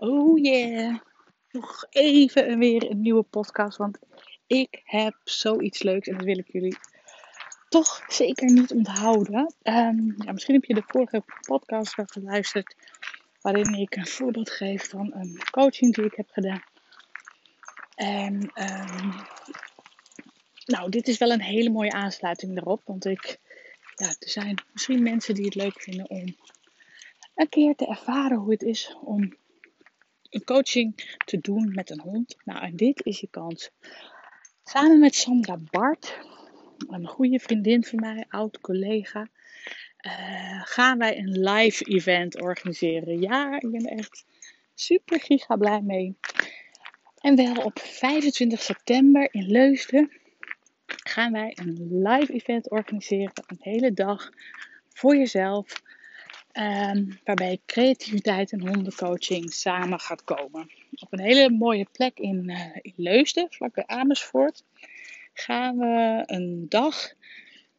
Oh yeah, nog even weer een nieuwe podcast, want ik heb zoiets leuks en dat wil ik jullie toch zeker niet onthouden. Um, ja, misschien heb je de vorige podcast wel geluisterd, waarin ik een voorbeeld geef van een coaching die ik heb gedaan. En um, nou, dit is wel een hele mooie aansluiting daarop, want ik, ja, er zijn misschien mensen die het leuk vinden om een keer te ervaren hoe het is om een coaching te doen met een hond. Nou, en dit is je kans. Samen met Sandra Bart, een goede vriendin van mij, oud collega, uh, gaan wij een live event organiseren. Ja, ik ben er echt super giga blij mee. En wel op 25 september in Leusden gaan wij een live event organiseren. Een hele dag voor jezelf. Um, waarbij creativiteit en hondencoaching samen gaat komen. Op een hele mooie plek in, uh, Leusden, vlakbij Amersfoort, gaan we een dag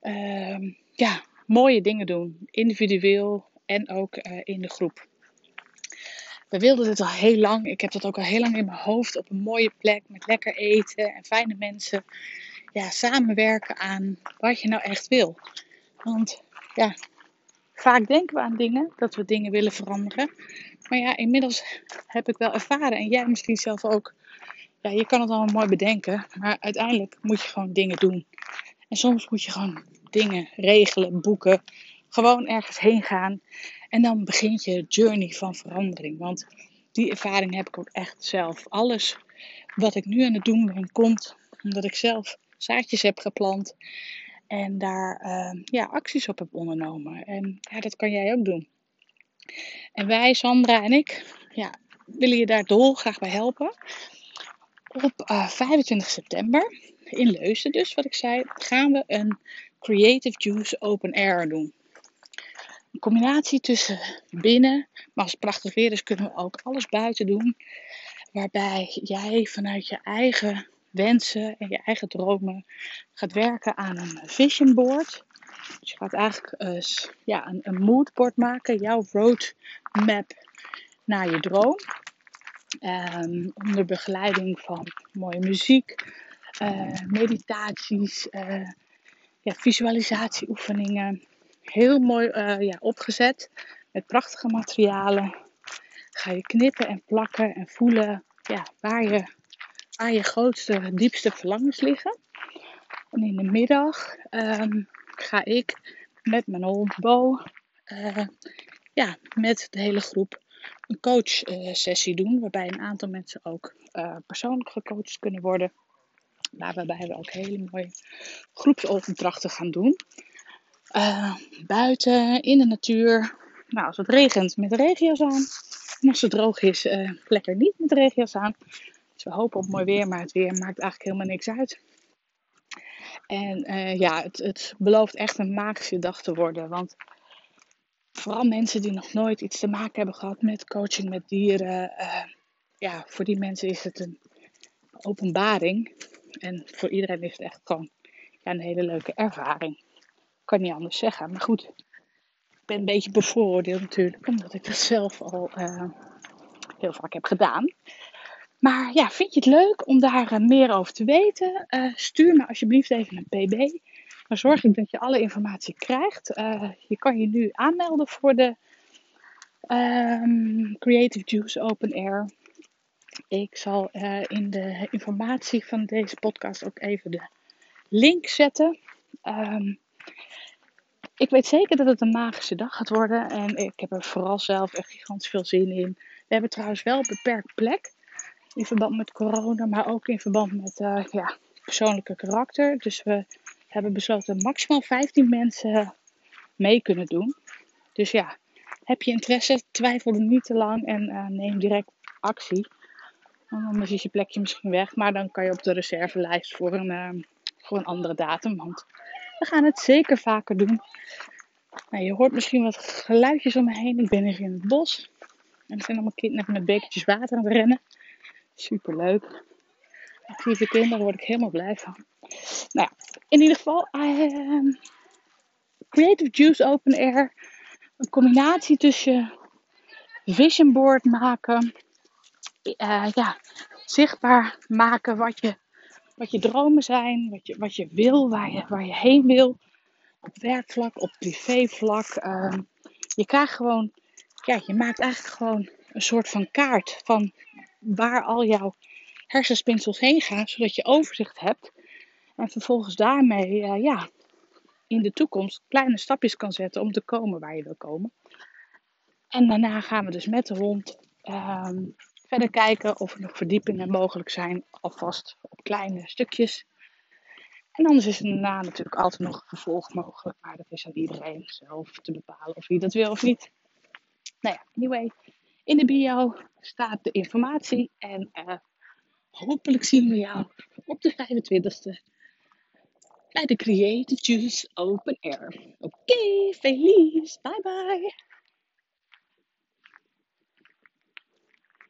uh, ja, mooie dingen doen. Individueel en ook uh, in de groep. We wilden dit al heel lang. Ik heb dat ook al heel lang in mijn hoofd. Op een mooie plek met lekker eten en fijne mensen. Ja, samenwerken aan wat je nou echt wil. Want ja, vaak denken we aan dingen, dat we dingen willen veranderen. Maar ja, inmiddels heb ik wel ervaren, en jij misschien zelf ook. Ja, je kan het allemaal mooi bedenken, maar uiteindelijk moet je gewoon dingen doen. En soms moet je gewoon dingen regelen, boeken, gewoon ergens heen gaan. En dan begint je journey van verandering. Want die ervaring heb ik ook echt zelf. Alles wat ik nu aan het doen ben, komt omdat ik zelf zaadjes heb geplant. En daar uh, ja, acties op heb ondernomen. En ja, dat kan jij ook doen. En wij, Sandra en ik, ja, willen je daar dolgraag bij helpen. Op uh, eh, 25 september, in Leusden dus, wat ik zei, gaan we een Creative Juice Open Air doen. Een combinatie tussen binnen, maar als het prachtig weer is, kunnen we ook alles buiten doen. Waarbij jij vanuit je eigen wensen en je eigen dromen gaat werken aan een vision board. Dus je gaat eigenlijk uh, ja, een, een moodboard maken, jouw roadmap naar je droom. Um, onder begeleiding van mooie muziek, uh, meditaties, uh, ja, visualisatieoefeningen. Heel mooi ja, opgezet met prachtige materialen. Ga je knippen en plakken en voelen ja, waar je waar je grootste, diepste verlangens liggen. En in de middag um, ga ik met mijn hond Bo, uh, ja, met de hele groep een coach uh, sessie doen. Waarbij een aantal mensen ook uh, persoonlijk gecoacht kunnen worden. Maar waarbij we ook hele mooie groepsopdrachten gaan doen. buiten, in de natuur. Nou, als het regent met de regio's aan. En als het droog is, lekker niet met de regio's aan. Dus we hopen op mooi weer, maar het weer maakt eigenlijk helemaal niks uit. En uh, ja, het, het belooft echt een magische dag te worden. Want vooral mensen die nog nooit iets te maken hebben gehad met coaching met dieren. Uh, ja, voor die mensen is het een openbaring. En voor iedereen is het echt gewoon een hele leuke ervaring. Ik kan niet anders zeggen. Maar goed, ik ben een beetje bevooroordeeld natuurlijk. Omdat ik dat zelf al uh, heel vaak heb gedaan. Maar ja, vind je het leuk om daar uh, meer over te weten? Uh, stuur me alsjeblieft even een pb. Dan zorg ik dat je alle informatie krijgt. Uh, je kan je nu aanmelden voor de um, Creative Juice Open Air. Ik zal in de informatie van deze podcast ook even de link zetten. Um, ik weet zeker dat het een magische dag gaat worden. En ik heb er vooral zelf echt gigantisch veel zin in. We hebben trouwens wel een beperkt plek in verband met corona, maar ook in verband met uh, ja, persoonlijke karakter. Dus we hebben besloten maximaal 15 mensen mee kunnen doen. Dus ja, heb je interesse, twijfel er niet te lang en uh, neem direct actie. Anders is je plekje misschien weg, maar dan kan je op de reservelijst voor een, uh, voor een andere datum. Want we gaan het zeker vaker doen. Nou, je hoort misschien wat geluidjes om me heen. Ik ben hier in het bos. En er zijn allemaal kinderen met bekertjes water aan het rennen. Super leuk. Actieve kinderen, word ik helemaal blij van. Nou ja, in ieder geval, uh, Creative Juice Open Air. Een combinatie tussen vision board maken, eh, ja, zichtbaar maken wat je, wat je dromen zijn, wat je, wat je wil, waar je, waar je heen wil. Op werkvlak, op privévlak. Ehm, je krijgt gewoon, ja, je maakt eigenlijk gewoon een soort van kaart van waar al jouw hersenspinsels heen gaan, zodat je overzicht hebt. En vervolgens daarmee, uh, ja, in de toekomst kleine stapjes kan zetten om te komen waar je wil komen. En daarna gaan we dus met de hond ehm, verder kijken of er nog verdiepingen mogelijk zijn, alvast op kleine stukjes. En anders is er daarna natuurlijk altijd nog vervolg mogelijk, maar dat is aan iedereen zelf te bepalen of hij dat wil of niet. Nou ja, anyway, in de bio staat de informatie en uh, hopelijk zien we jou op de 25e bij de Creative Juice Open Air. Oké, okay, bye bye!